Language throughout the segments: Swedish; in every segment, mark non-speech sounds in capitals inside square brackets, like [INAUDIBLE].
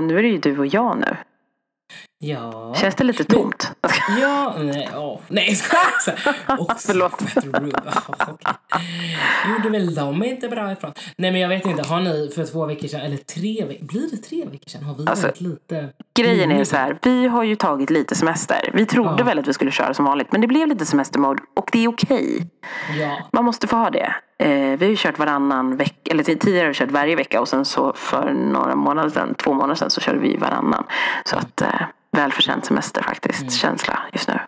Nu är det ju du och jag nu. Ja. Känns det lite tomt? Så, [LAUGHS] och, Förlåt. Gjorde väl de inte bra ifrån? Nej men jag vet inte, har ni för två veckor sedan, eller tre veckor, blir det tre veckor sedan? Har vi Alltså, varit lite... Grejen är så här, vi har ju tagit lite semester. Vi trodde Ja. väl att vi skulle köra som vanligt, men det blev lite semestermode och det är okej. Ja. Man måste få ha det. Eh, vi har ju kört varannan vecka, eller tid- tidigare har vi kört varje vecka och sen så för några månader sedan, två månader sedan så körde vi varannan. Så att eh, välförtjänt semester faktiskt, Mm. känsla just nu.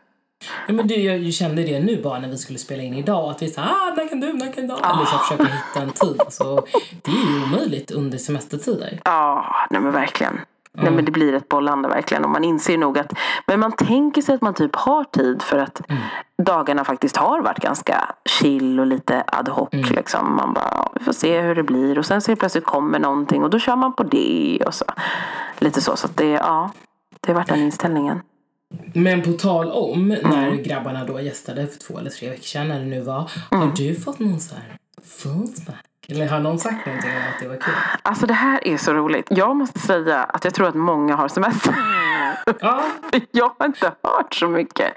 Ja men du, jag kände det nu bara när vi skulle spela in idag. Att vi sa ah, när kan du, när kan du? Eller så försöka hitta en tid. Alltså, det är ju omöjligt under semestertider. Ja, nej men verkligen. Nej men det blir ett bollande verkligen och man inser nog att Men man tänker sig att man typ har tid för att dagarna faktiskt har varit ganska chill och lite ad hoc liksom. Man bara, ja, vi får se hur det blir och sen så plötsligt kommer någonting och då kör man på det och så. Lite så, så att det, ja. Det har varit den inställningen. Men på tal om Mm. när grabbarna då gästade för två eller tre veckor sedan när det nu var. Mm. Har du fått någon så här feedback? Eller har någon sagt någonting om att det var kul? Alltså det här är så roligt. Jag måste säga att jag tror att många har semester. Ja, [LAUGHS] Jag har inte hört så mycket.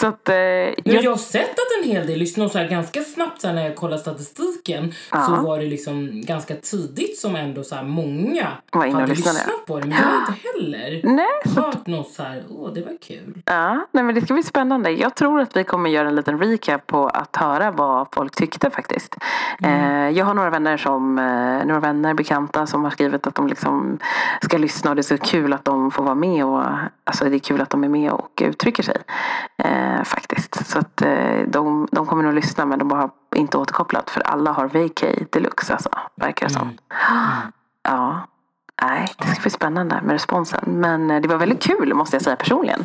Så att, eh, Men jag, jag har sett att en hel del lyssnar så här ganska snabbt så här, när jag kollar statistiken så var det liksom ganska tidigt som ändå så här många Var inne hade lyssnat på det. Men jag har inte heller [GASPS] nej, hört något så här, åh det var kul. Ja, nej men det ska bli spännande. Jag tror att vi kommer göra en liten recap på att höra vad folk tyckte faktiskt. Eh, jag har några vänner som, eh, några vänner, bekanta som har skrivit att de liksom ska lyssna och det är så kul att de får vara med och alltså det är kul att de är med och uttrycker sig. Eh, faktiskt. Så att eh, de, de kommer nog lyssna men de har inte återkopplat för alla har vacay deluxe alltså, verkar det som. Ja. Nej, det ska bli spännande med responsen. Men eh, det var väldigt kul måste jag säga personligen.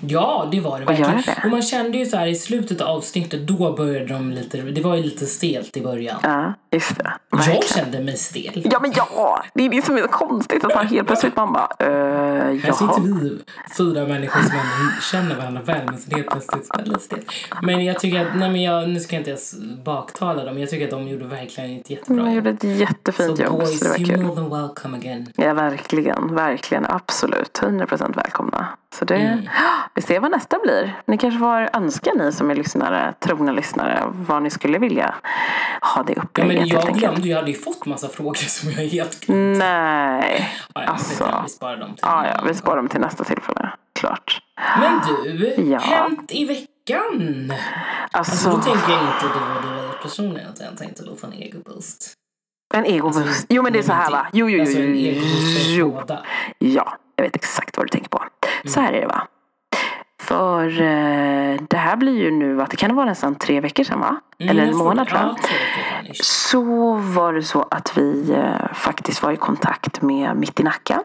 Ja, det var det Och verkligen. det. Och man kände ju så här i slutet av avsnittet, då började de lite, det var ju lite stelt i början. Ja, just det. Jag Verkligen. kände mig stel. Ja men ja, det är det som är så konstigt att man helt plötsligt man bara uh, Här sitter vi fyra människor som känner varandra väl men så helt plötsligt så lite stelt. Men jag tycker att, nej men jag, nu ska jag inte ens baktala dem, jag tycker att de gjorde verkligen ett jättebra jobb. gjorde ett jättefint jobb så boys, kul. more than welcome again. Ja verkligen, verkligen, absolut. 100% välkomna. Så det, Mm. [GASPS] vi ser vad nästa blir. Ni kanske får önska ni som är lyssnare, trogna lyssnare, vad ni skulle vilja ha det Ja, upplägget men jag glömde, jag hade ju fått massa frågor som jag helt glömt. Nej, Ja, ja, alltså. vi sparar dem till ja, ja, vi sparar dem till nästa tillfälle. Klart. Men du, Ja. hänt i veckan? Alltså Alltså, då tänker jag inte du och du personligen utan jag tänkte då få en egoboost. en egoboost. Jo men det är så här va. Jo, jo, jo. Alltså jo, jo. Ja, jag vet exakt vad du tänker på. Så här är det va. För eh, det här blir ju nu, att det kan vara nästan tre veckor sedan va? Mm, Eller en månad tror jag. Så var det så att vi eh, faktiskt var i kontakt med Mitt i Nacka.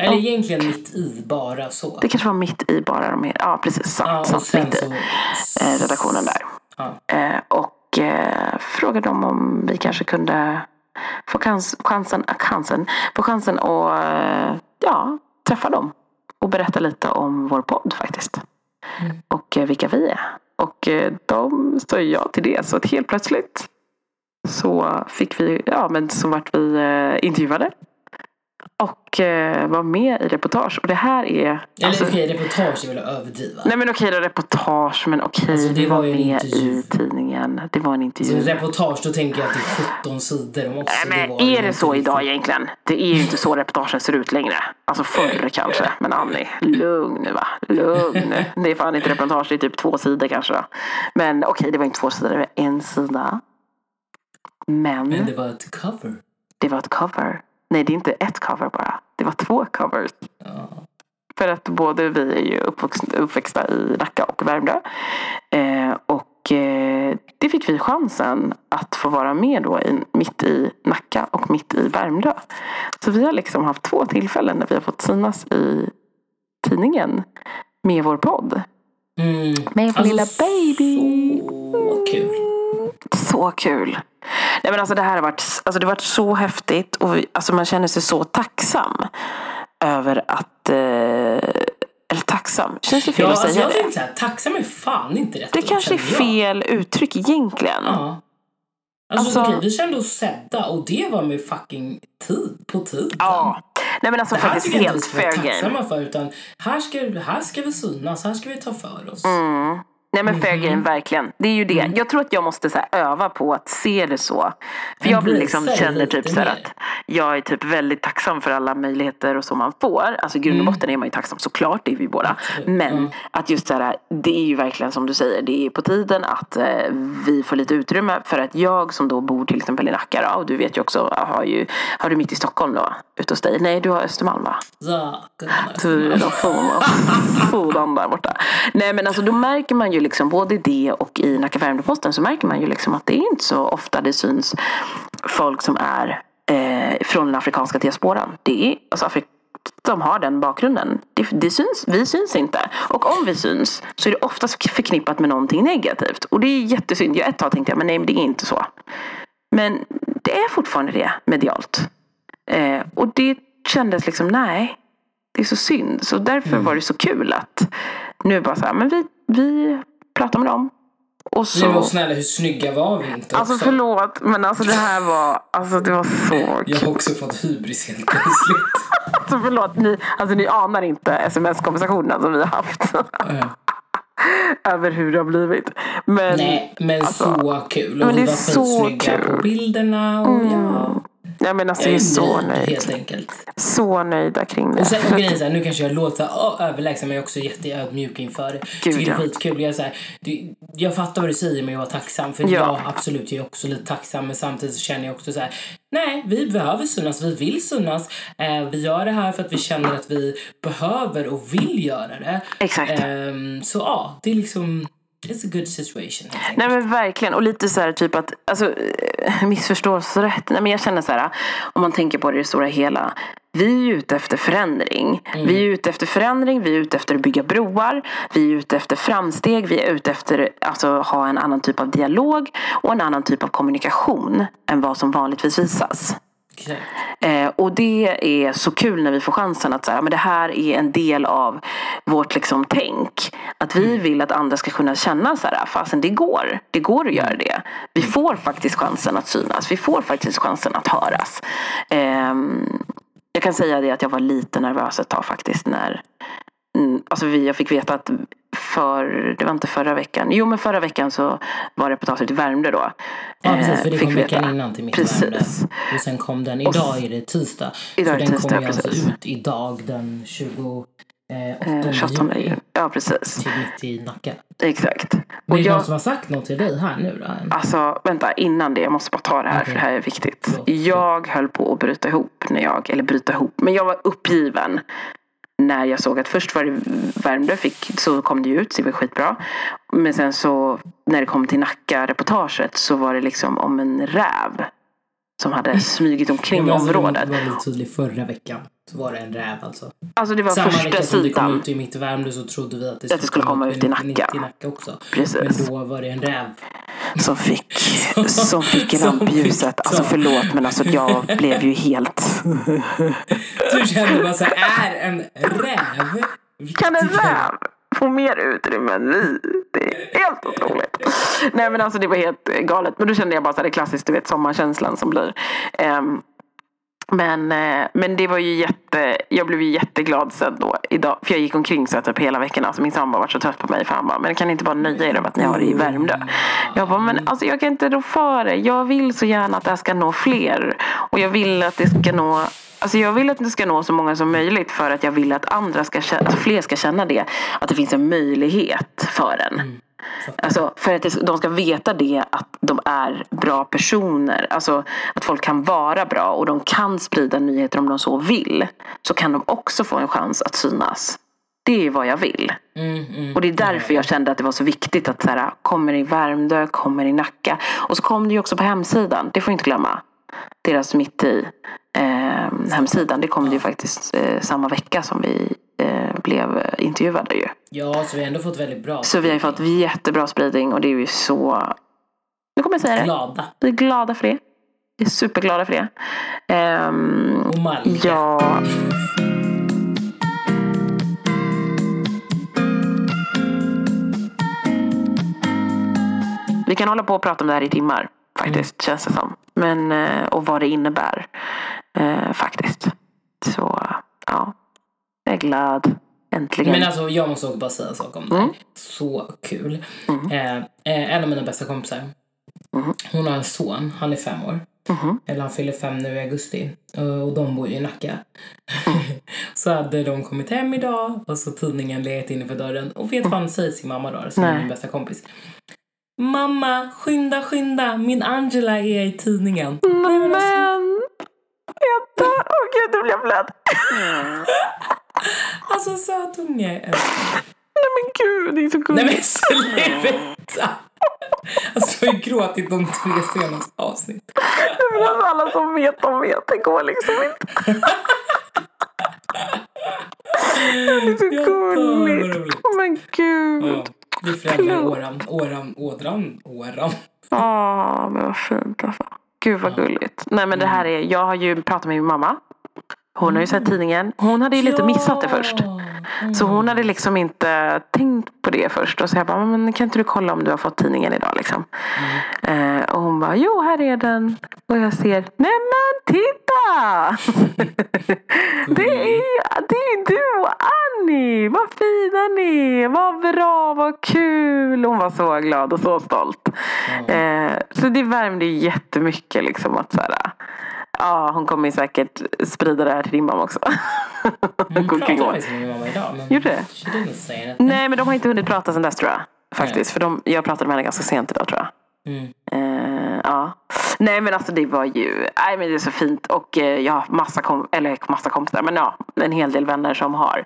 Eller egentligen mitt i bara så. Det kanske var mitt i bara de här, ja precis, sant, Ja, sant mitt i så... eh, redaktionen där. Ja. Eh, och eh, frågade dem om vi kanske kunde få chans, chansen, chansen, få chansen att eh, ja, träffa dem. Och berätta lite om vår podd faktiskt. Mm. Och eh, vilka vi är. Och eh, de sa ja till det. Så helt plötsligt så fick vi, ja men så vart vi eh, intervjuade. Och eh, var med i reportage. Och det här är... Eller alltså- okej, reportage är väl att överdriva. Nej men okej då reportage men okej Alltså, det vi var var med intervju. i tidningen. Det var en Så intervju. en reportage, då tänker jag att det är 17 sidor om också. Nej, men ju är det så idag egentligen? Det är ju inte så reportagen ser ut längre. Alltså förr kanske. Men Annie, lugn nu va. Lugn. Det är fan inte reportage, det är typ två sidor kanske. då. Men okej, det var inte två sidor, det var en sida. Men Men det var ett cover. det var ett cover. Nej, det är inte ett cover bara. Det var två covers. Ja. För att både vi är ju uppvuxna, uppväxta i Nacka och Värmdö. Eh, och eh, det fick vi chansen att få vara med då i, mitt i Nacka och mitt i Värmdö. Så vi har liksom haft två tillfällen när vi har fått synas i tidningen med vår podd. Mm. Med vår lilla baby. Så kul. Så kul. Nej men alltså det här har varit, alltså det har varit så häftigt och vi, alltså man känner sig så tacksam över att, eh, eller tacksam, känns det fel Ja, att alltså säga jag det? tänkte såhär, tacksam är fan inte rätt Det kanske är känner jag. fel uttryck egentligen. Ja. Alltså, Alltså- okej, vi kände oss sedda och det var med fucking tid, på tiden. Ja. Nej men alltså Det här tycker jag inte vi ska vara game. tacksamma för utan här ska, här ska vi synas, här ska vi ta för oss. Mm. Nej men fair game, verkligen. Det är ju det. Jag tror att jag måste så här, öva på att se det så. För jag blir liksom, känner typ så här att jag är typ väldigt tacksam för alla möjligheter och så man får. Alltså i grund och botten är man ju tacksam såklart, det är vi båda. Mm. Men ja. att just så här, det är ju verkligen som du säger, det är på tiden att eh, vi får lite utrymme. För att jag som då bor till exempel i Nacka då, och du vet ju också, har, ju, har du mitt i Stockholm då? Ute hos dig? Nej, du har Östermalm va? Ja, gumman, Tur och fodan där borta. Nej men alltså då märker man ju liksom både i det och i Nacka Värmdö-Posten så märker man ju liksom att det är inte så ofta det syns folk som är eh, från den afrikanska diasporan. Det är alltså Afrik de har den bakgrunden. Det, det syns, vi syns inte. Och om vi syns så är det oftast förknippat med någonting negativt. Och det är jättesynd. Jag ett tag tänkte jag, men nej men det är inte så. Men det är fortfarande det medialt. Eh, och det kändes liksom, nej, det är så synd. Så därför var det så kul att nu bara så här, men vi, vi pratar med dem. Och Nej men så, snälla hur snygga var vi inte alltså också? förlåt, men alltså det här var, alltså det var så [LAUGHS] Jag har också fått hybris helt plötsligt. [LAUGHS] Alltså förlåt, ni, alltså ni anar inte sms-konversationen som vi har haft. [LAUGHS] Över hur det har blivit. Men, Nej men alltså, så kul och men det är så kul. på bilderna och ja. Ja, men alltså Jag är så nöjd, nöjd. helt enkelt. Så nöjda kring det. Och, sen, och grejen så här, nu kanske jag låter överlägsen men jag är också jätteödmjuk inför det. Gud, Tycker det är skitkul. Jag, är så här, det, jag fattar vad du säger men jag är tacksam. För Ja. jag absolut jag är också lite tacksam men samtidigt så känner jag också så här. Nej, vi behöver synas, vi vill synas. Eh, vi gör det här för att vi känner att vi behöver och vill göra det. Exakt. Ehm, så ja, det är liksom, it's a good situation. Nej men verkligen. Och lite så här typ att, alltså eh, missförstås rätt. Nej men jag känner så här, om man tänker på det i det stora hela. Vi är ute efter förändring. Vi är ute efter förändring, vi är ute efter att bygga broar. Vi är ute efter framsteg, vi är ute efter alltså, ha en annan typ av dialog och en annan typ av kommunikation än vad som vanligtvis visas. Eh, och det är så kul när vi får chansen att så här, men det här är en del av vårt liksom, tänk. Att vi vill att andra ska kunna känna så här, fasen det går. Det går att göra det. Vi får faktiskt chansen att synas. Vi får faktiskt chansen att höras. Ehm, jag kan säga det att jag var lite nervös ett tag faktiskt när Mm, alltså vi, jag fick veta att för, det var inte förra veckan, jo men förra veckan så var reportaget i Värmdö då. Ja precis, för Eh, det fick kom veckan innan till mitt Precis. Värmdö. Och sen kom den, idag är det tisdag. Idag är så det den tisdag, kommer ju alltså precis. ut idag den 28 Eh, 28 juni juni. Ja precis, till mitt i Nacka. exakt. Men Och är det någon som har sagt något till dig här nu då? Alltså, vänta, innan det, jag måste bara ta det här för Okej. det här är viktigt. Förlåt. Jag höll på att bryta ihop när jag, eller bryta ihop, men jag var uppgiven. När jag såg att först var det Värmdö, fick, så kom det ju ut, så det var skitbra. Men sen så, när det kom till Nacka-reportaget så var det liksom om en räv. Som hade smugit omkring Ja, alltså, området. Det var lite tydligt förra veckan. Så var det en räv alltså. Alltså det var Samma första vecka som det kom ut i mitt Värmdö så trodde vi att det, det skulle komma ut i Nacka. i Nacka också. Precis. Men då var det en räv. Som fick, [LAUGHS] som fick Som rampljuset. fick. Alltså förlåt men alltså jag blev ju helt... [LAUGHS] Du kände bara så här, är en räv Kan en räv få mer utrymme än vi? Det är helt otroligt. Nej men alltså det var helt galet. Men då kände jag bara så här, det är klassiskt, du vet sommarkänslan som blir. Ehm, men, eh, men det var ju jätte, jag blev ju jätteglad sen då idag. För jag gick omkring så typ hela veckan. Alltså min sambo var så trött på mig. För han bara, men kan ni inte bara nöja er över att ni har det i Värmdö? Jag bara, men alltså jag kan inte rå för det. Jag vill så gärna att det här ska nå fler. Och jag vill att det ska nå Alltså jag vill att det ska nå så många som möjligt för att jag vill att andra ska känna, att fler ska känna det. Att det finns en möjlighet för en. Alltså för att de ska veta det att de är bra personer. Alltså att folk kan vara bra och de kan sprida nyheter om de så vill. Så kan de också få en chans att synas. Det är vad jag vill. Mm, mm. Och det är därför jag kände att det var så viktigt att så här, kommer i Värmdö, kommer i Nacka. Och så kom det ju också på hemsidan, det får vi inte glömma. Deras mitt i eh, hemsidan, det kom ju faktiskt eh, samma vecka som vi eh, blev intervjuade ju. Ja, så vi har ändå fått väldigt bra Så vi har ju fått jättebra spridning och det är vi så... Nu kommer jag säga det. glada Vi är glada för det. Vi är superglada för det. Ehm, och malliga. ja, Vi kan hålla på och prata om det här i timmar faktiskt, känns det som. Men, eh, och vad det innebär eh, faktiskt. Så ja, jag är glad. Äntligen. Men alltså jag måste också bara säga en sak om det. Mm. Så kul. Eh, eh, en av mina bästa kompisar. Mm. Hon har en son, han är fem år. Mhm. Eller han fyller fem nu i augusti. Och de bor ju i Nacka. Mm. [LAUGHS] så hade de kommit hem idag och så tidningen legat inne för dörren. Och vet vad han säger sin mamma då, som är Nej. min bästa kompis. Mamma, skynda, skynda, min Angela är i tidningen. Nej, men alltså, dör. Åh gud, nu blir jag blöd. [LAUGHS] alltså sötunge. Nej men gud, det är så Nej gulligt. men sluta! Alltså jag har ju gråtit de tre senaste avsnitt. Men alltså, alla som vet, de vet. Det går liksom inte. [LAUGHS] Det är så gulligt. roligt. Men gud. Ja, vi förändrar åran, åran, ådran, åran. Ja, men vad fint alltså. Gud vad gulligt. Nej men det här är, jag har ju pratat med min mamma. Hon har ju sett tidningen. Hon hade ju lite missat det först. Så hon hade liksom inte tänkt på det först. Och så jag bara, men kan inte du kolla om du har fått tidningen idag liksom? Eh, och hon bara, jo här är den. Och jag ser, nej men titta! [LAUGHS] det, är, det är du och Annie! Vad fina ni är! Vad bra, vad kul! Hon var så glad och så stolt. Eh, så det värmde jättemycket liksom att så här, Ja, hon kommer ju säkert sprida det här till din mamma också. Hon [LAUGHS] pratade faktiskt med min mamma idag. Men Gjorde det? She didn't say anything. Nej, men de har inte hunnit prata sen dess tror jag. Faktiskt. För de, jag pratade med henne ganska sent idag tror jag. Mm. Eh, ja. Nej men alltså det var ju, nej men det är så fint och eh, jag har massa, kom, eller massa kompisar, men ja, en hel del vänner som har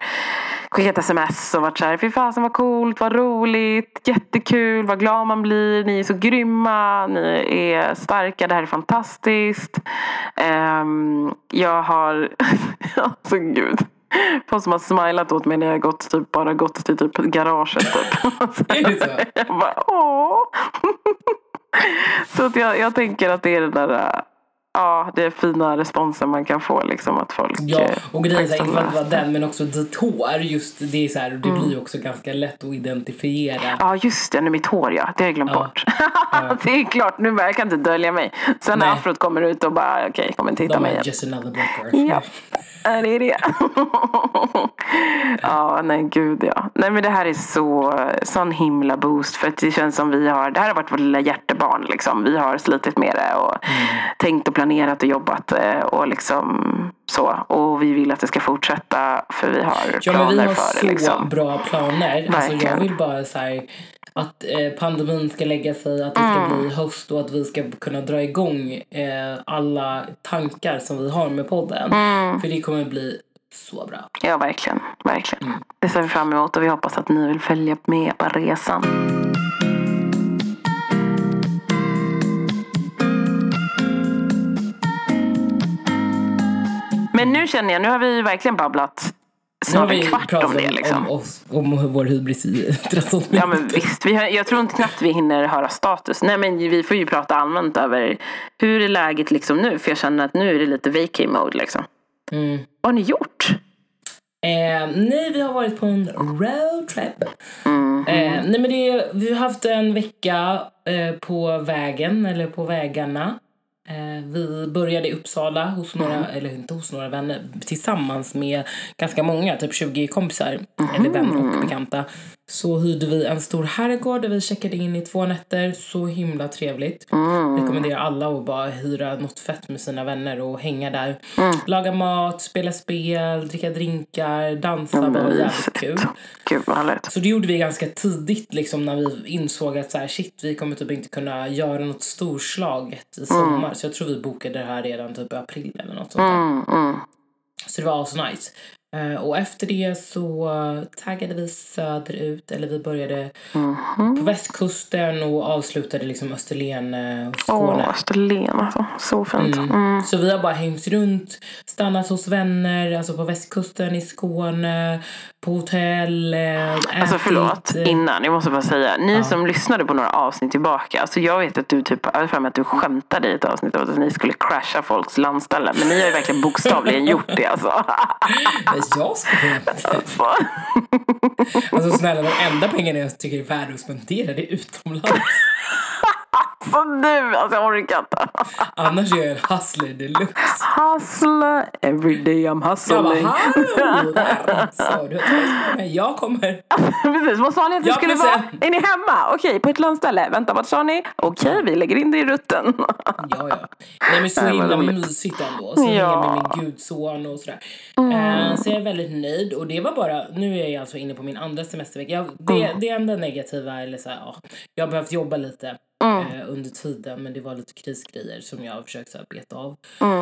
skickat sms och varit såhär, fy fasen vad coolt, vad roligt, jättekul, vad glad man blir, ni är så grymma, ni är starka, det här är fantastiskt. Ehm, jag har, [LAUGHS] alltså gud. Folk som har smilat åt mig när jag gått, typ, bara gått till typ garaget. Typ. [LAUGHS] Så? Jag bara, åh. [LAUGHS] Så att jag, jag tänker att det är den där, äh, ja, det är fina responsen man kan få liksom att folk Ja, eh, och grejen är inte det. den men också ditt hår. Just det är så här, det blir ju också ganska lätt att identifiera. Ja just det, nu mitt hår ja. Det har jag glömt Ja. bort. [LAUGHS] det är klart, nu jag kan inte dölja mig. Sen när afrot kommer ut och bara okej, kommer inte hitta mig just another black earth. Ja, är det det? [LAUGHS] ja, nej gud ja. Nej men det här är så, sån himla boost. För att det känns som vi har, det här har varit vårt lilla hjärtebarn liksom. Vi har slitit med det och tänkt och planerat och jobbat eh, och liksom så. Och vi vill att det ska fortsätta för vi har Ja men vi planer har för så det liksom. bra planer. Alltså jag vill bara så här, att eh, pandemin ska lägga sig, att det ska Mm. bli höst och att vi ska kunna dra igång eh, alla tankar som vi har med podden. Mm. För det kommer bli så bra. Ja, verkligen. Verkligen. Det ser vi fram emot och vi hoppas att ni vill följa med på resan. Men nu känner jag, nu har vi verkligen babblat snart en kvart om det. Liksom. om oss, om vår hybris i 13 minuter. Ja men visst, vi har, jag tror inte knappt vi hinner höra status. Nej men vi får ju prata allmänt över hur är läget liksom nu? För jag känner att nu är det lite vacay mode liksom. Mm. Vad har ni gjort? Eh, nej, vi har varit på en roadtrip. Mm. Eh, nej, men det, vi har haft en vecka eh, på vägen, eller på vägarna. Eh, vi började i Uppsala hos några, Mm. eller inte hos några vänner, tillsammans med ganska många, typ 20 kompisar, Mm. eller vänner och bekanta. Så hyrde vi en stor herrgård där vi checkade in i två nätter. Så himla trevligt. Mm. Rekommenderar alla att bara hyra något fett med sina vänner och hänga där. Mm. Laga mat, spela spel, dricka drinkar, dansa. bara jävligt kul. Gud vad härligt. Så det gjorde vi ganska tidigt liksom när vi insåg att så här, shit, vi kommer typ inte kunna göra något storslaget i sommar. Så jag tror vi bokade det här redan typ i april eller något sånt där. Mm, mm. Så det var så nice. Eh, och efter det så taggade vi söderut, eller vi började Mhm. på västkusten och avslutade liksom Österlen eh, och Åh, Skåne. Österlen alltså. Så fint. Mm. Så vi har bara hängt runt, stannat hos vänner, alltså på västkusten i Skåne, på hotell, eh, Alltså ätit, förlåt, eh, innan, jag måste bara säga. Ni som lyssnade på några avsnitt tillbaka. Alltså jag vet att du typ, jag för mig att du skämtade i ett avsnitt om att ni skulle crasha folks landställen. Men ni har ju verkligen bokstavligen gjort det alltså. [LAUGHS] Jag skulle [LAUGHS] inte. Alltså snälla, de enda pengarna jag tycker är värda att spendera det är utomlands. [LAUGHS] Alltså nu, alltså jag orkar inte. Annars är jag en hustler deluxe. Hustler, every day I'm Jag bara, hustling. hallå! [LAUGHS] Så, du. Jag kommer. Precis, vad sa ni att vi skulle vara? Är ni hemma? Okej, på ett landställe. Vänta, vad sa ni? Okej, vi lägger in det i rutten. Ja, ja. Nej, men så Nej, himla mysigt ändå. Så Ja. ja. med min gudson och sådär. Eh, så jag är väldigt nöjd. Och det var bara, nu är jag alltså inne på min andra semestervecka. Jag, det, det enda negativa, eller så här, ja, jag har behövt jobba lite eh, under tiden. Men det var lite krisgrejer som jag har försökt så här, beta av. Mm.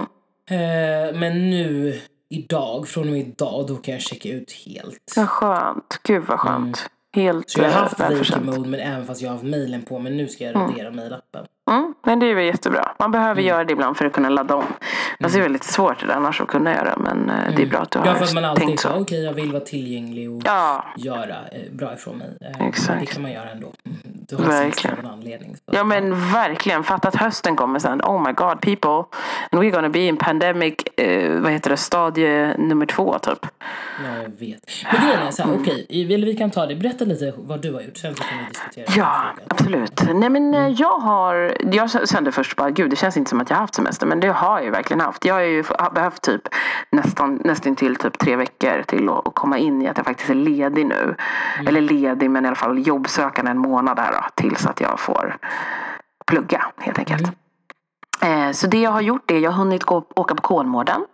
Eh, men nu, idag, från och med idag, då kan jag checka ut helt. Vad skönt. Gud vad skönt. Helt Så jag har eh, haft välförtjänt. vacay mode men även fast jag har haft mailen på men nu ska jag radera mailappen. Mm, men det är väl jättebra. Man behöver göra det ibland för att kunna ladda om. Alltså det är väldigt svårt det där annars att kunna göra. Men eh, det är bra att du har Ja för att man alltid tänkt så, så. okej jag vill vara tillgänglig och Ja, göra eh, bra ifrån mig. Eh, Exakt. Det kan man göra ändå. Mm, Du har Verkligen. anledning. Så. ja men verkligen. Fatta att hösten kommer sen. Oh my god people. And we're gonna be in pandemic, eh, vad heter det, stadie nummer två typ. Ja, jag vet. Men grejen är så här, okej, okay, vi kan ta det. Berätta lite vad du har gjort, sen så kan vi diskutera. Ja, absolut. Nej men jag har, jag kände först bara, gud det känns inte som att jag har haft semester. Men det har jag ju verkligen haft. Jag har ju behövt typ nästan, nästan till typ tre veckor till att, att komma in i att jag faktiskt är ledig nu. Eller ledig men i alla fall jobbsökande en månad här då. Tills att jag får plugga helt enkelt. Eh, Så det jag har gjort är, jag har hunnit gå, åka på Kolmården.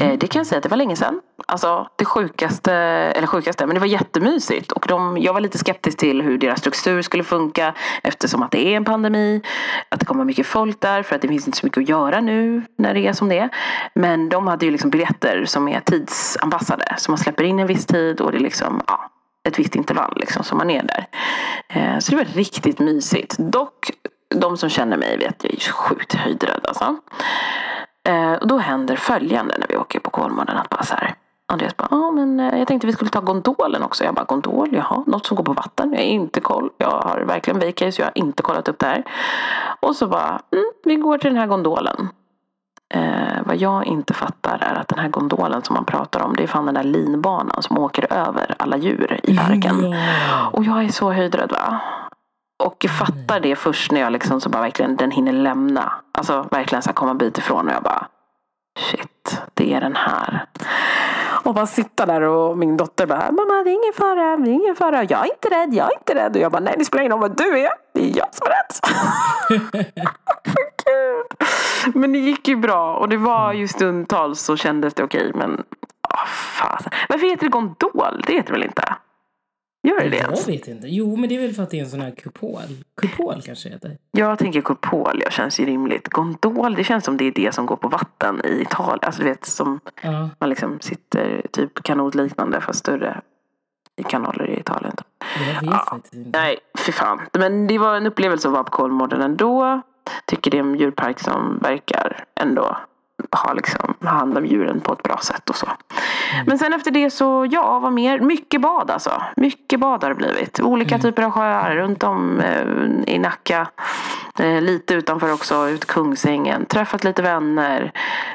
Eh, Det kan jag säga att det var länge sedan. Alltså det sjukaste, eller sjukaste, men det var jättemysigt. Och de, jag var lite skeptisk till hur deras struktur skulle funka eftersom att det är en pandemi. Att det kommer mycket folk där för att det finns inte så mycket att göra nu när det är som det är. Men de hade ju liksom biljetter som är tidsanpassade. Så man släpper in en viss tid och det är liksom, ja, ett visst intervall liksom som man är där. Eh, Så det var riktigt mysigt. Dock, de som känner mig vet jag är sjukt höjdrädd alltså. Eh, och då händer följande när vi åker på Kolmården. Att bara så här, Andreas bara, ah, men eh, jag tänkte vi skulle ta gondolen också. Jag bara, gondol, jaha, något som går på vatten. Jag har inte koll. Jag har verkligen vacay så jag har inte kollat upp det här. Och så bara, mm, vi går till den här gondolen. Eh, vad jag inte fattar är att den här gondolen som man pratar om, det är fan den där linbanan som åker över alla djur i parken. Ja. Och jag är så höjdrädd va. Och jag fattar det först när jag liksom så bara verkligen den hinner lämna. Alltså verkligen så här komma en bit ifrån och jag bara shit, det är den här. Och bara sitta där och min dotter bara mamma det är ingen fara, det är ingen fara. Jag är inte rädd, jag är inte rädd. Och jag bara nej det spelar ingen roll vad du är, det är jag som är rädd. [LAUGHS] Gud. Men det gick ju bra och det var ju stundtals så kändes det okej men oh, fasen. Varför heter det gondol? Det heter det väl inte? Gör det det Jag ens? vet inte. Jo, men det är väl för att det är en sån här kupol. Kupol kanske det heter. Jag tänker kupol, jag känns ju rimligt. Gondol, det känns som det är det som går på vatten i Italien. Alltså du vet, som Ja. man liksom sitter typ kanotliknande fast större i kanaler i Italien. Jag vet Ja. faktiskt inte. Nej, fy fan. Men det var en upplevelse att vara på Kolmården ändå. Tycker det är en djurpark som verkar ändå ha liksom hand om djuren på ett bra sätt och så. Men sen efter det så, ja, vad mer? Mycket bad alltså. Mycket bad har det blivit. Olika typer av sjöar runt om eh, i Nacka. Eh, lite utanför också, ut Kungsängen. Träffat lite vänner.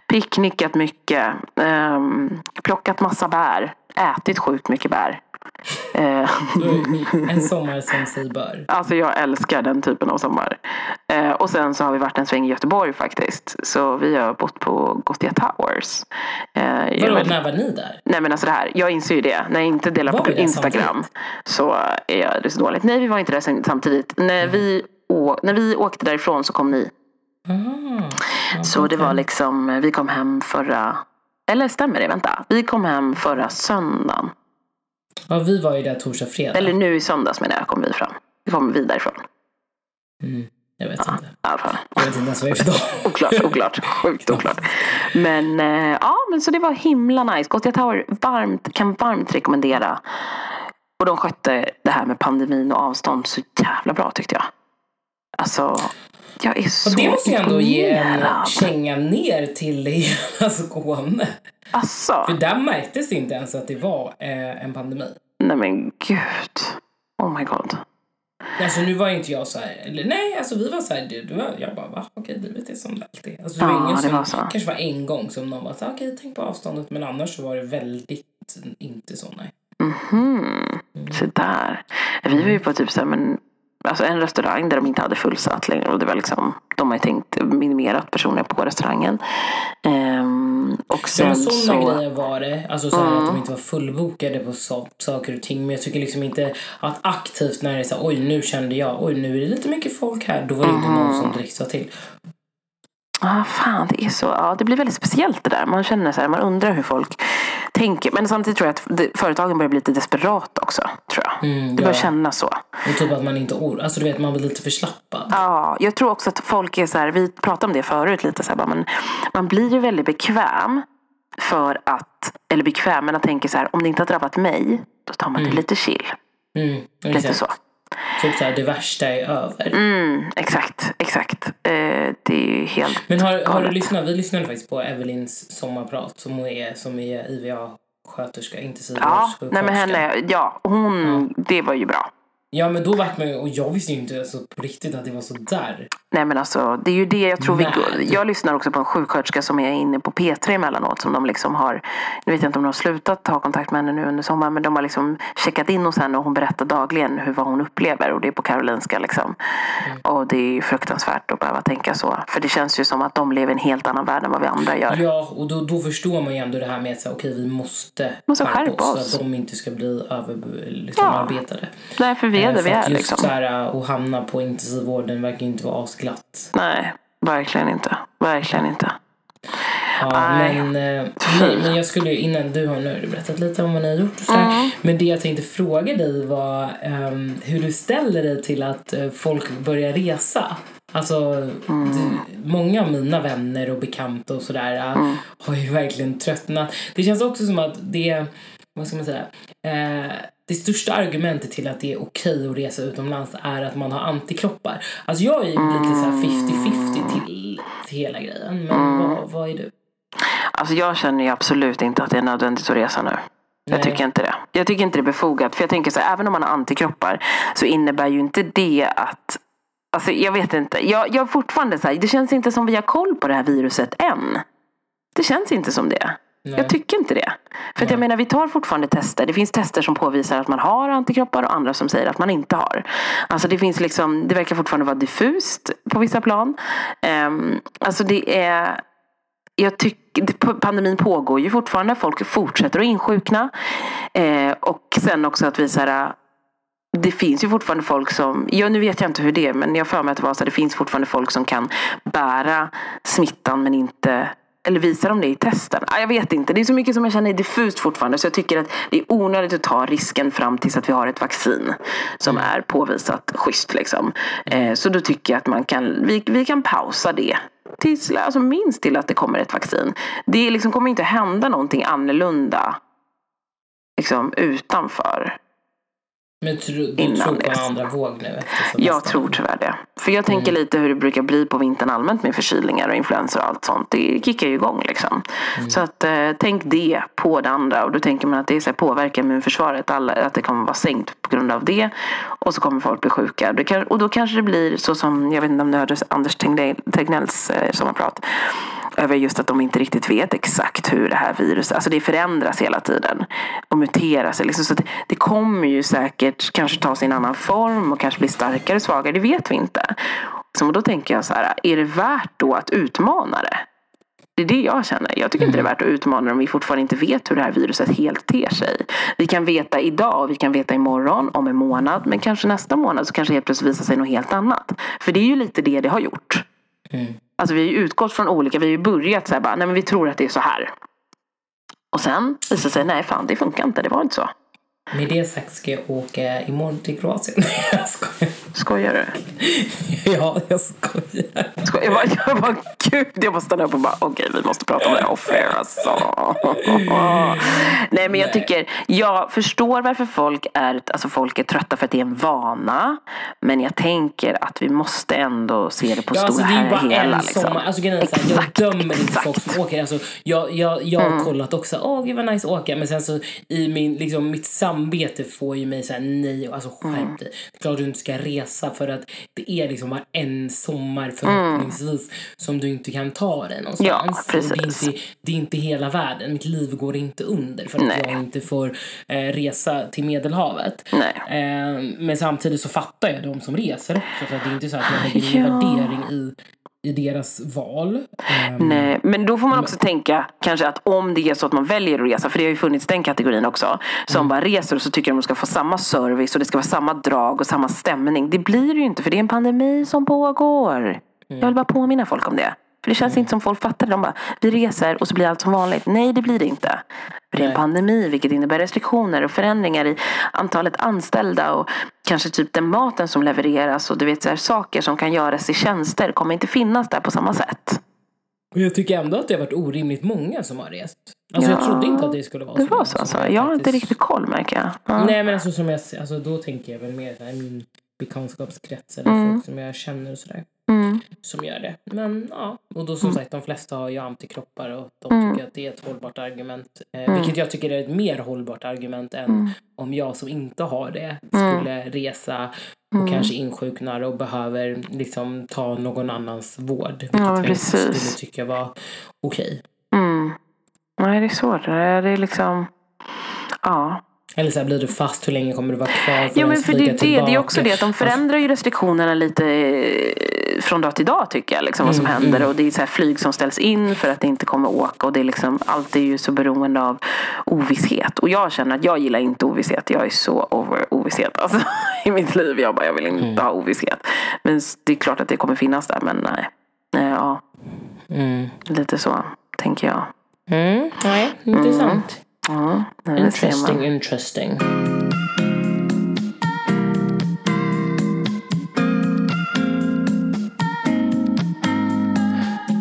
Picknickat mycket. ehm, plockat massa bär. Ätit sjukt mycket bär. En sommar som sig bör. Alltså jag älskar den typen av sommar. Eh, och sen så har vi varit en sväng i Göteborg faktiskt. Så vi har bott på Gothia Towers. Eh, Vadå, när var ni där? Nej men alltså det här, jag inser ju det. När jag inte delar Var på Instagram samtidigt? så är det så dåligt. Nej vi var inte där sam- samtidigt. När, Mm. vi, när vi åkte därifrån så kom ni. Aha. Ja, Så det var liksom, vi kom hem förra, eller stämmer det? Vänta. Vi kom hem förra söndagen. Ja, vi var ju där torsdag, fredag. Eller nu i söndags menar jag kom vi fram. Vi kom vi därifrån. Mm, jag vet inte. I alla fall. Jag vet inte ens vad det är för dag. [LAUGHS] Oklart, oklart. Sjukt oklart. Men eh, ja, men så det var himla nice. Gothia Tower varmt, kan varmt rekommendera. Och de skötte det här med pandemin och avstånd så jävla bra tyckte jag. Alltså, jag är så Och det måste jag ändå ge en känga ner till hela [LAUGHS] Skåne. Alltså, För där märktes det inte ens att det var eh, en pandemi. nej men gud. Oh my god. Alltså nu var inte jag så här, eller nej, alltså vi var så här, det, det var, jag bara va, okej livet är som det alltid är. Alltså det var Ja, ingen det som, var så. kanske var en gång som någon var så här, okej tänk på avståndet, men annars så var det väldigt inte så nej. Mhm. Så där. Vi var ju på typ så här, men alltså en restaurang där de inte hade fullsatt längre. Och det var liksom, de har ju tänkt minimerat personer på restaurangen. Ehm, och sen ja, sådana så, grejer var det. Alltså så här att de inte var fullbokade på so saker och ting. Men jag tycker liksom inte att aktivt när det är så oj nu kände jag, oj nu är det lite mycket folk här. Då var det inte någon som direkt sa till. Ah, fan, det är så. Ja, det blir väldigt speciellt det där. Man känner så här, man undrar hur folk tänker. Men samtidigt tror jag att företagen börjar bli lite desperata också. Tror jag. Mm, det börjar ja. kännas så. Och typ att man inte or Alltså du vet, man blir lite förslappad. Ja, jag tror också att folk är så här, vi pratade om det förut lite så här, men man blir ju väldigt bekväm för att, eller bekväm, men att tänka så här, om det inte har drabbat mig, då tar man det lite chill. Mm, Lite så. Typ såhär, det värsta är över. Mm, exakt, exakt. Eh, det är ju helt Men har, har du lyssnat? Vi lyssnade faktiskt på Evelins sommarprat som hon är, som är IVA-sköterska, Ja, intensivvårdssjuksköterska. nej men henne, ja, hon, det var ju bra. Ja men då vart man ju, och jag visste ju inte alltså, på riktigt att det var så där. Nej men alltså det är ju det jag tror vi Mad. Jag lyssnar också på en sjuksköterska som är inne på P3 emellanåt som de liksom har Nu vet jag inte om de har slutat ha kontakt med henne nu under sommaren men de har liksom checkat in hos henne och hon berättar dagligen hur vad hon upplever och det är på Karolinska liksom. Och det är ju fruktansvärt att behöva tänka så. För det känns ju som att de lever i en helt annan värld än vad vi andra gör. Ja, och då, då förstår man ju ändå det här med att säga, okej vi måste, Måste skärpa oss. så att de inte ska bli överarbetade. Liksom, Ja. arbetade. Därför vi där vi är liksom. så här, att hamna på intensivvården verkar inte vara asglatt. Nej, verkligen inte. Verkligen inte. Ja, men, eh, nej, men jag skulle ju innan du har nu berättat lite om vad ni har gjort och sådär. Mm. Men det jag tänkte fråga dig var ehm, hur du ställer dig till att eh, folk börjar resa. Alltså, Mm. du, många av mina vänner och bekanta och sådär Mm. har ju verkligen tröttnat. Det känns också som att det, vad ska man säga, eh, det största argumentet till att det är okej att resa utomlands är att man har antikroppar. Alltså jag är ju lite så här 50-50 till, till hela grejen. Men Mm. vad, vad är du? Alltså jag känner ju absolut inte att det är nödvändigt att resa nu. Jag Nej. tycker inte det. Jag tycker inte det är befogat. För jag tänker så här, även om man har antikroppar så innebär ju inte det att Alltså jag vet inte. Jag, jag fortfarande så här, det känns inte som vi har koll på det här viruset än. Det känns inte som det. Nej. Jag tycker inte det. För att jag menar, vi tar fortfarande tester. Det finns tester som påvisar att man har antikroppar och andra som säger att man inte har. Alltså det finns liksom, det verkar fortfarande vara diffust på vissa plan. Um, alltså det är jag tycker, pandemin pågår ju fortfarande. Folk fortsätter att insjukna. Eh, och sen också att vi så här, det finns ju fortfarande folk som, ja nu vet jag inte hur det är men jag har för mig att det var så här, det finns fortfarande folk som kan bära smittan men inte eller visar de det i testen? Ah, jag vet inte. Det är så mycket som jag känner är diffust fortfarande. Så jag tycker att det är onödigt att ta risken fram tills att vi har ett vaccin. Som är påvisat schysst liksom. Eh, så då tycker jag att man kan, vi, vi kan pausa det. Tills, alltså minst till att det kommer ett vaccin. Det liksom kommer inte hända någonting annorlunda. Liksom utanför. Men tro, du Innan tror på en andra våg nu? Jag tror tyvärr det. För jag tänker lite hur det brukar bli på vintern allmänt med förkylningar och influenser och allt sånt. Det kickar ju igång liksom. Så att eh, tänk det på det andra. Och då tänker man att det så här, påverkar immunförsvaret. Alla, att det kommer vara sänkt på grund av det. Och så kommer folk bli sjuka. Kan, och då kanske det blir så som, jag vet inte om du hörde Anders Tegnell- Tegnells eh, sommarprat. Över just att de inte riktigt vet exakt hur det här viruset, alltså det förändras hela tiden. Och muteras. Liksom. Så att det kommer ju säkert kanske ta sig en annan form och kanske bli starkare, svagare. Det vet vi inte. Så då tänker jag så här, är det värt då att utmana det? Det är det jag känner. Jag tycker inte det är värt att utmana det om vi fortfarande inte vet hur det här viruset helt ter sig. Vi kan veta idag, vi kan veta imorgon, om en månad. Men kanske nästa månad så kanske helt plötsligt visar sig något helt annat. För det är ju lite det det har gjort. Mm. Alltså vi har ju utgått från olika, vi har ju börjat så här bara, nej men vi tror att det är så här. Och sen visar det sig, nej fan det funkar inte, det var inte så. Med det sagt ska jag åka imorgon till Kroatien. [LAUGHS] jag skojar. Skojar du? [LAUGHS] Ja, jag skojar. Skojar. Jag bara, jag bara gud, jag bara stannar upp och bara, okej vi måste prata om det här off air alltså. Nej men jag tycker, jag förstår varför folk är, alltså folk är trötta för att det är en vana. Men jag tänker att vi måste ändå se det på Ja, stora alltså, det är bara hela. en liksom. sommar. Alltså, grejen här, jag Exakt, dömer inte exakt. folk som åker. Alltså, jag jag, jag har kollat också. Åh, gud vad nice att åka. Men sen så i min, liksom, mitt samvete får ju mig säga nej, alltså skärp Mm. dig. Klart du inte ska resa för att det är liksom bara en sommar förhoppningsvis som du inte kan ta dig någonstans. Ja, Och det, är precis. inte, det är inte hela världen. Mitt liv går inte under för att Nej. jag inte får eh, resa till Medelhavet. Eh, men samtidigt så fattar jag de som reser också. För det är inte så att jag lägger Ja. värdering i, i deras val. Eh, Nej, men då får man också tänka kanske att om det är så att man väljer att resa, för det har ju funnits den kategorin också, som bara reser och så tycker de att de ska få samma service och det ska vara samma drag och samma stämning. Det blir det ju inte för det är en pandemi som pågår. Jag vill bara påminna folk om det. För det känns inte som folk fattar det. De bara, vi reser och så blir allt som vanligt. Nej, det blir det inte. För det är en pandemi, vilket innebär restriktioner och förändringar i antalet anställda och kanske typ den maten som levereras och du vet så här, saker som kan göras i tjänster kommer inte finnas där på samma sätt. Och jag tycker ändå att det har varit orimligt många som har rest. Alltså jag Ja, trodde inte att det skulle vara Det så var många så alltså. Jag har inte faktiskt- riktigt koll märker jag. Ja. Nej men alltså som jag alltså då tänker jag väl mer här, min bekantskapskrets eller Mm. folk som jag känner och sådär. Mm. Som gör det. Men ja, och då som sagt de flesta har ju antikroppar och de Mm. tycker att det är ett hållbart argument. Eh, Vilket jag tycker är ett mer hållbart argument än Mm. om jag som inte har det skulle resa och Mm. kanske insjuknar och behöver liksom ta någon annans vård. Vilket jag inte precis. skulle tycka var okej. Mm. Nej, det är svårt. Det är liksom... Ja. Eller så här, blir du fast, hur länge kommer du vara kvar? Får Jo, men för det, det, det är också det att de förändrar ju restriktionerna lite eh, från dag till dag tycker jag. Liksom, vad som Mm, händer. Och det är så här flyg som ställs in för att det inte kommer åka. Och det är liksom, allt är ju så beroende av ovisshet. Och jag känner att jag gillar inte ovisshet. Jag är så over ovisshet alltså, [LAUGHS] i mitt liv. Jag bara, jag vill inte Mm. ha ovisshet. Men det är klart att det kommer finnas där. Men nej. nej ja, Mm. lite så tänker jag. Mm. Nej, intressant. Ja, nej, det Interesting, interesting.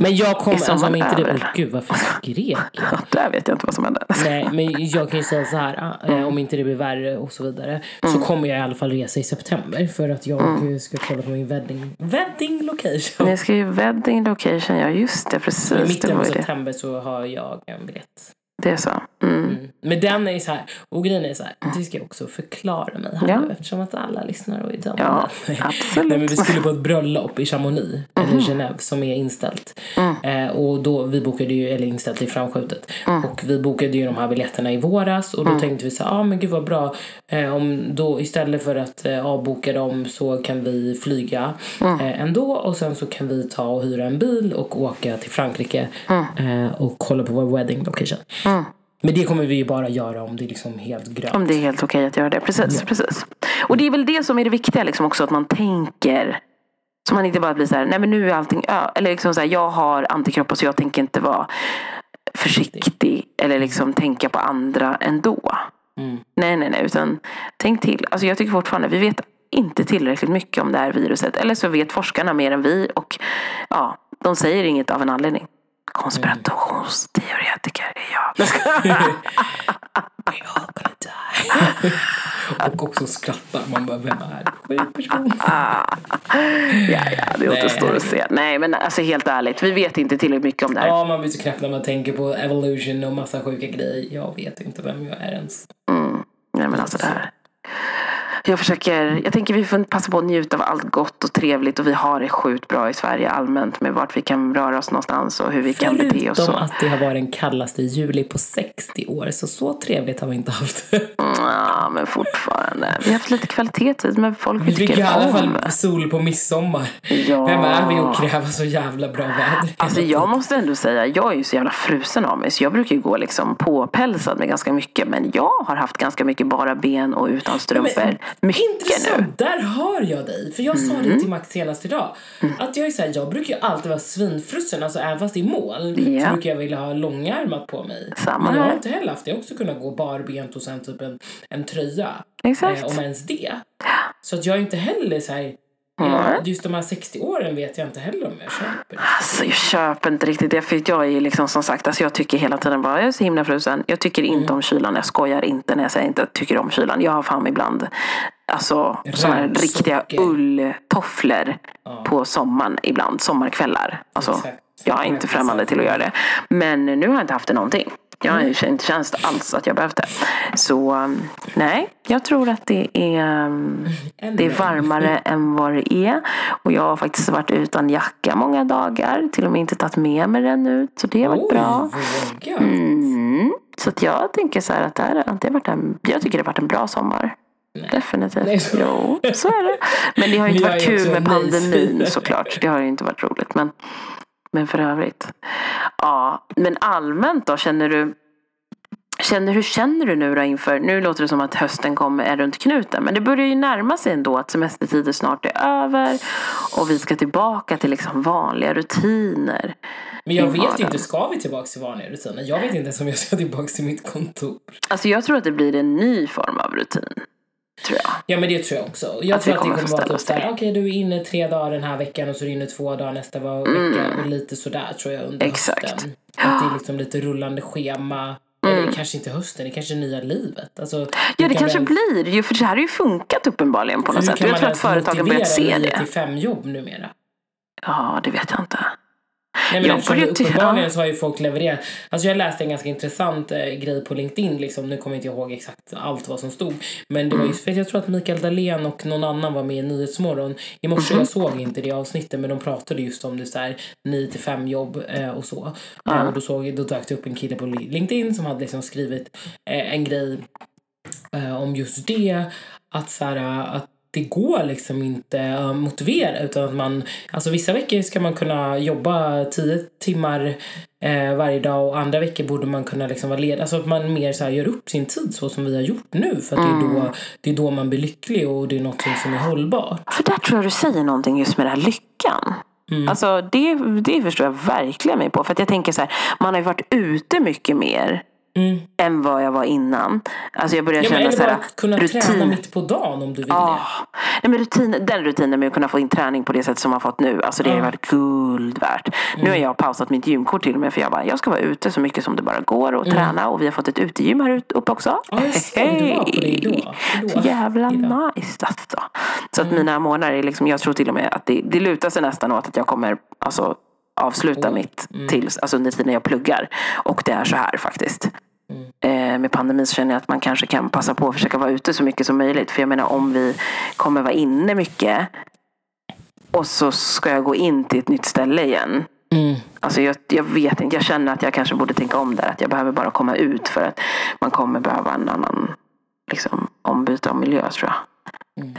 Men jag kommer, alltså om inte åh eller? gud varför skrek jag? [LAUGHS] Ja, där vet jag inte vad som hände. Nej, men jag kan ju säga så här, eh, om inte det blir värre och så vidare, Mm. så kommer jag i alla fall resa i september för att jag eh, ska kolla på min wedding, wedding location. Ni ska ju wedding location, ja just det, I precis. Det mitten av det. september så har jag en biljett. Det är så. Mm. Mm. Men den är så här, och grejen är så här, det ska jag också förklara mig här Ja. nu eftersom att alla lyssnar och är dömda. Ja, [LAUGHS] absolut. Mhm. Nej, men vi skulle på ett bröllop i Chamonix, eller Genève, som är inställt. Mm. Eh, och då, vi bokade ju, eller inställt, är framskjutet. Mm. Och vi bokade ju de här biljetterna i våras och då tänkte vi så här, ah, men gud vad bra. Eh, om då istället för att eh, avboka dem så kan vi flyga Mm. eh, ändå och sen så kan vi ta och hyra en bil och åka till Frankrike eh, och kolla på vår wedding location. Mm. Men det kommer vi ju bara göra om det är liksom helt grönt. Om det är helt okej att göra det. Precis, precis. Och det är väl det som är det viktiga liksom också, att man tänker. Så man inte bara blir så här, nej men nu är allting ö. Eller liksom så här, jag har antikroppar så jag tänker inte vara försiktig. Eller liksom tänka på andra ändå. Mm. Nej, nej, nej. Utan tänk till. Alltså jag tycker fortfarande, vi vet inte tillräckligt mycket om det här viruset. Eller så vet forskarna mer än vi. Och ja, de säger inget av en anledning. Konspirationsteoretiker är jag. We [LAUGHS] [LAUGHS] all gonna die. och också skrattar. Man bara, vem är det? Sjuk person. Ja, ja, det återstår att se. Nej, men alltså helt ärligt. Vi vet inte tillräckligt mycket om det här. Ja, man blir så knäpp när man tänker på evolution och massa sjuka grejer. Jag vet inte vem jag är ens. Nej, men alltså det här. Jag försöker, jag tänker vi får passa på att njuta av allt gott och trevligt och vi har det sjukt bra i Sverige allmänt med vart vi kan röra oss någonstans och hur vi kan bete oss. Förutom Så. att det har varit den kallaste juli på 60 år. Så så trevligt har vi inte haft det. Ja, men fortfarande. Vi har haft lite kvalitetstid med folk vi Vi fick i tycker alla om. fall sol på midsommar. Ja. Vem är vi att kräva så jävla bra väder? Alltså jag måste ändå säga, jag är ju så jävla frusen av mig så jag brukar ju gå liksom påpälsad med ganska mycket men jag har haft ganska mycket bara ben och utan strumpor. Mycket Intressant, nu. där hör jag dig. För jag sa Mm. det till Max senast idag. Att jag är så här, jag brukar ju alltid vara svinfrusen, alltså även fast i moln Ja. så brukar jag vilja ha långärmat på mig. Samma Men jag har inte heller haft det. Jag har också kunnat gå barbent och sen typ en, en tröja. Exakt. Eh, om ens det. Så att jag är inte heller så här, ja, just de här 60 åren vet jag inte heller om jag köper. Alltså jag köper inte riktigt det för jag är liksom som sagt, alltså jag tycker hela tiden bara jag är så himla frusen. Jag tycker inte Mm. om kylan, jag skojar inte när jag säger inte att jag tycker om kylan. Jag har fan ibland alltså sådana här riktiga ulltofflor på sommaren ibland, sommarkvällar. Alltså Exakt. jag är inte främmande till att göra det. Men nu har jag inte haft det någonting. Jag har inte känt alls att jag behövt det. Så um, nej, jag tror att det är, um, det är varmare [LAUGHS] än vad det är. Och jag har faktiskt varit utan jacka många dagar. Till och med inte tagit med mig den ut. Så det har varit Oj, bra. Mm. Så att jag tänker så här att det, här, det har varit en, jag tycker det har varit en bra sommar. Definitivt. Nej, så- Jo, så är det. Men det har ju inte [LAUGHS] varit kul med nej. pandemin såklart. Det har ju inte varit roligt. Men, men för övrigt. Ja, men allmänt då känner du Känner, hur känner du nu då inför, nu låter det som att hösten kommer, är runt knuten, men det börjar ju närma sig ändå att semestertiden snart är över och vi ska tillbaka till liksom vanliga rutiner. Men jag vet inte, ska vi tillbaka till vanliga rutiner? Jag vet inte ens om jag ska tillbaka till mitt kontor. Alltså jag tror att det blir en ny form av rutin. Tror jag. Ja men det tror jag också. Jag Att tror att det kommer få vara typ såhär, okej du är inne tre dagar den här veckan och så är du inne två dagar nästa va- vecka och lite sådär tror jag under Mm. Exakt. hösten. Att det är liksom lite rullande schema. Eller kanske inte hösten, det kanske är nya livet. Alltså, Mm. Ja det kan kanske väl- blir ju, för det här har ju funkat uppenbarligen på något hur sätt. kan Jag man tror att ens företagen börjat se motivera nio det. till fem jobb numera? Ja, det vet jag inte. Nej, men Jag börjar ty- uppenbarligen ja. så har ju folk levererat. Alltså jag läste en ganska intressant eh, grej på LinkedIn. Liksom. Nu kommer jag inte ihåg exakt allt vad som stod. Men det var Mm. just för att jag tror att Mikael Dahlén och någon annan var med i Nyhetsmorgon. I morse, Mhm. jag såg inte det avsnittet, men de pratade just om det så här 9 till 5 jobb eh, och så. Eh, och då, såg, då dök det upp en kille på Li- LinkedIn som hade liksom skrivit eh, en grej eh, om just det. Att, så här, att det går liksom inte att motivera utan att man, alltså vissa veckor ska man kunna jobba 10 timmar eh, varje dag och andra veckor borde man kunna liksom vara ledig. Alltså att man mer så gör upp sin tid så som vi har gjort nu för att det, är då, det är då man blir lycklig och det är något som är hållbart. För där tror jag du säger någonting just med den här lyckan. Alltså det, det förstår jag verkligen mig på. För att jag tänker så här, man har ju varit ute mycket mer Mm. än vad jag var innan. Alltså jag börjar Ja, känna så här, att kunna träna mitt på dagen om du vill Ja. Nej, men rutin, den rutinen med att kunna få in träning på det sätt som man fått nu. Alltså det har ju varit guld värt. Nu Mm. har jag pausat mitt gymkort till och med. För jag bara, jag ska vara ute så mycket som det bara går och Mm. träna. Och vi har fått ett utegym här uppe också. Ja, jag såg du var på det idag. Idag. Jävla Idag. nice alltså. Så att mina månader är liksom, jag tror till och med att det, det lutar sig nästan åt att jag kommer alltså, avsluta mitt tills, alltså under tiden jag pluggar. Och det är så här faktiskt. Eh, med pandemin så känner jag att man kanske kan passa på att försöka vara ute så mycket som möjligt. För jag menar om vi kommer vara inne mycket och så ska jag gå in till ett nytt ställe igen. Mm. Alltså jag, jag vet inte, jag känner att jag kanske borde tänka om där. Att jag behöver bara komma ut för att man kommer behöva en annan liksom, ombyte av miljö tror jag.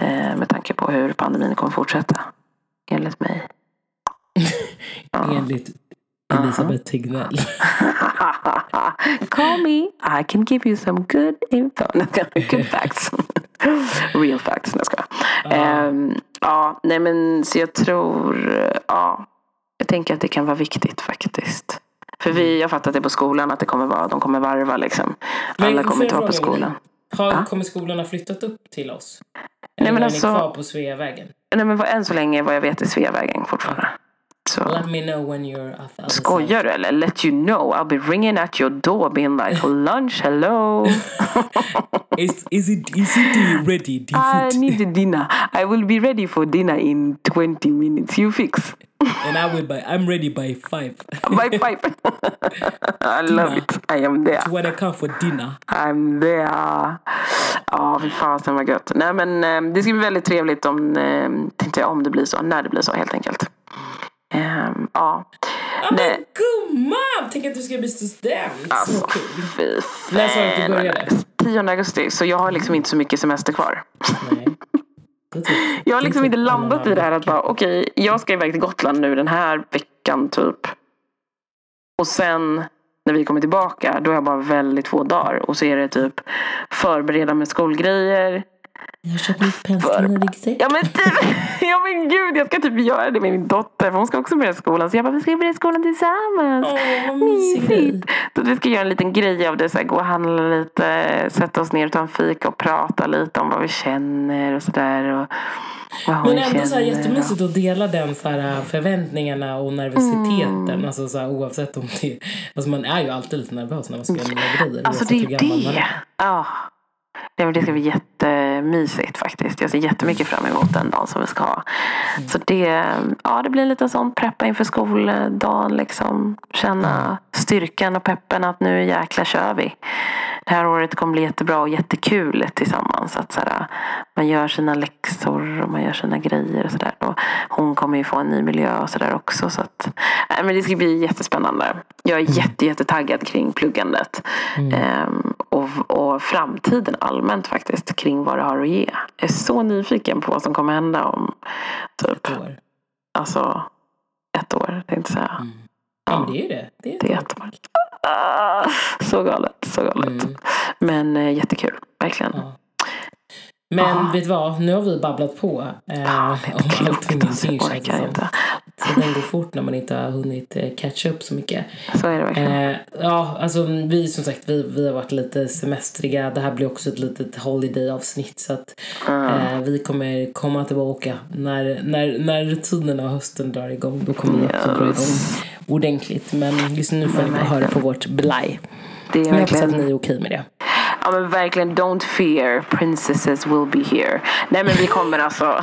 Eh, med tanke på hur pandemin kommer fortsätta. Enligt mig. [LAUGHS] Enligt Elisabeth Tegnell. [LAUGHS] Call me, I can give you some good info. [LAUGHS] Good [LAUGHS] facts. Real facts. Jag skojar. Ehm, ja, nej men så jag tror, ja. Jag tänker att det kan vara viktigt faktiskt. För vi, jag fattat det på skolan att det kommer vara, de kommer varva liksom. Alla Men kommer inte vara på skolan. Har, Kommer skolorna flyttat upp till oss? Eller Nej, men är alltså- ni kvar på Sveavägen? Nej men än så länge vad jag vet är Sveavägen fortfarande. Så. Let me know when you're side. Skojar du eller? Let you know. I'll be ringing at your door being like [LAUGHS] lunch, hello. [LAUGHS] Is, is, it, is it ready? [LAUGHS] The I need dinner. I will be ready for dinner in 20 minutes. You fix. And I will buy, I'm ready by five. By five. I love it. I am there. So when I come for dinner. I'm there. Ja, fy fasen vad gött. Nej men eh, det ska bli väldigt trevligt om, eh, tänkte jag, om det blir så. När det blir så helt enkelt. Ehm, ja. Ja men gumman! Tänk att du ska bli student. Så Alltså, fy När sa du att du började? 10 augusti, så jag har liksom inte så mycket semester kvar. Nej. Typ- [LAUGHS] Jag har liksom inte landat i det här att bara okej, jag ska iväg till Gotland nu den här veckan typ. Och sen när vi kommer tillbaka, då har jag bara väldigt få dagar. Och så är det typ förbereda med skolgrejer. Jag köper lite penslar och ryggsäck. Ja men typ, [LAUGHS] ja men gud, jag ska typ göra det med min dotter. För hon ska också börja skolan. Så jag bara, vi ska börja skolan tillsammans. Åh, vad. [LAUGHS] Mysigt. Så vi ska göra en liten grej av det. Så här, gå och handla lite, sätta oss ner och ta en fika och prata lite om vad vi känner och sådär. Men ändå så här jättemysigt att dela den så här förväntningarna och nervositeten. Mm. Alltså så här, oavsett om det Alltså man är ju alltid lite nervös när man ska göra nya grejer. Alltså det är man det. Ja. det ska bli jättemysigt faktiskt. Jag ser jättemycket fram emot den dagen som vi ska ha. Så det, ja, det blir lite sånt preppa inför skoldagen. Liksom. Känna styrkan och peppen att nu jäkla kör vi. Det här året kommer bli jättebra och jättekul tillsammans. Att så här, man gör sina läxor och man gör sina grejer och sådär. Hon kommer ju få en ny miljö och sådär också. Så att, äh, men det ska bli jättespännande. Jag är mm. jätte, jättetaggad kring pluggandet. Mm. Ehm, och, och framtiden allmänt faktiskt kring vad det har att ge. Jag är så nyfiken på vad som kommer hända om typ, ett år. Alltså ett år tänkte jag säga. Mm. Ja, men det är ju det. Det är, det är ett år. Ah, så galet, så galet. Mm. Men äh, jättekul, verkligen. Ja. Men ah. vet du vad, nu har vi babblat på eh, ah, om allt och ingenting känns det som. Så den går fort när man inte har hunnit eh, catcha upp så mycket. Så är det verkligen. Eh, ja, alltså vi som sagt, vi, vi har varit lite semestriga. Det här blir också ett litet holiday-avsnitt. Så att mm. eh, vi kommer komma tillbaka när, när, när rutinerna och hösten drar igång. Då kommer vi också dra igång ordentligt. Men just nu får ni bara höra på vårt blaj. Det är jag hoppas att ni är okej med det. Ja men verkligen, don't fear, princesses will be here. Nej men vi kommer alltså,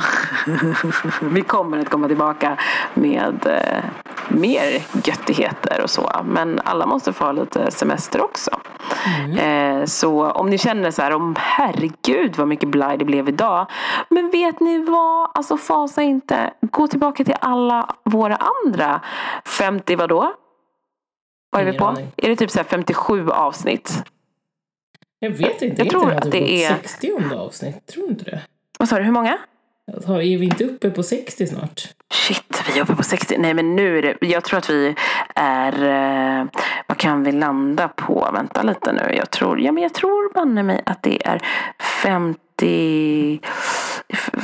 [LAUGHS] vi kommer att komma tillbaka med eh, mer göttigheter och så. Men alla måste få ha lite semester också. Mm. Eh, så om ni känner så här, om herregud vad mycket blaj det blev idag. Men vet ni vad, alltså fasa inte. Gå tillbaka till alla våra andra 50 vadå? Vad är vi på? Är det typ så 57 avsnitt? Jag vet inte. Jag tror att det är... 60 avsnitt? Tror inte det? Vad sa du, hur många? Är vi inte uppe på 60 snart? Shit, vi är uppe på 60. Nej men nu är det, jag tror att vi är, eh, vad kan vi landa på? Vänta lite nu. Jag tror, ja men jag tror banne mig att det är 50,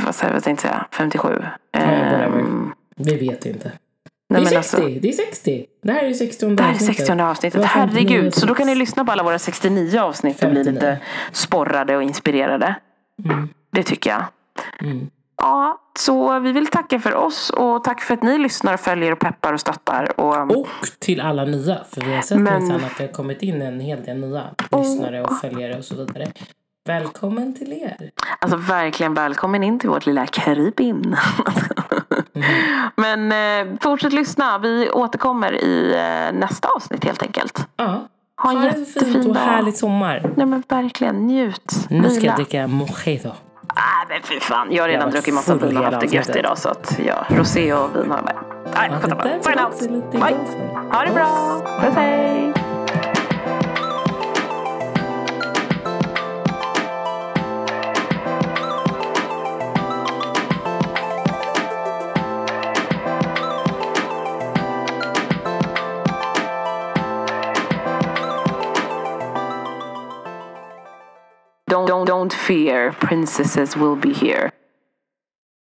vad, säger, vad tänkte jag säga, 57. Ja, um, vi vet inte. Nej, det är 60, alltså, det är 60. Det här är 60 avsnittet. Det här är 60 avsnittet. Herregud, så då kan ni lyssna på alla våra 69 avsnitt 59. och bli lite sporrade och inspirerade. Mm. Det tycker jag. Mm. Ja, så vi vill tacka för oss och tack för att ni lyssnar, följer och peppar och stöttar. Och, och till alla nya, för vi har sett men... att det har kommit in en hel del nya lyssnare och följare och så vidare. Välkommen till er. Alltså verkligen välkommen in till vårt lilla Karibien. mm. [LAUGHS] Men eh, fortsätt lyssna. Vi återkommer i eh, nästa avsnitt helt enkelt. Ja. Ha en jättefin och härlig sommar. Nej men verkligen, njut. Nu ska jag dricka mojito. Nej men fy fan, jag har redan jag druckit massa vin och haft det gött idag så att ja, rosé och vin har jag med. Nej, ja, det Bye. Ha det bra. Puss hej. Don't fear princesses will be here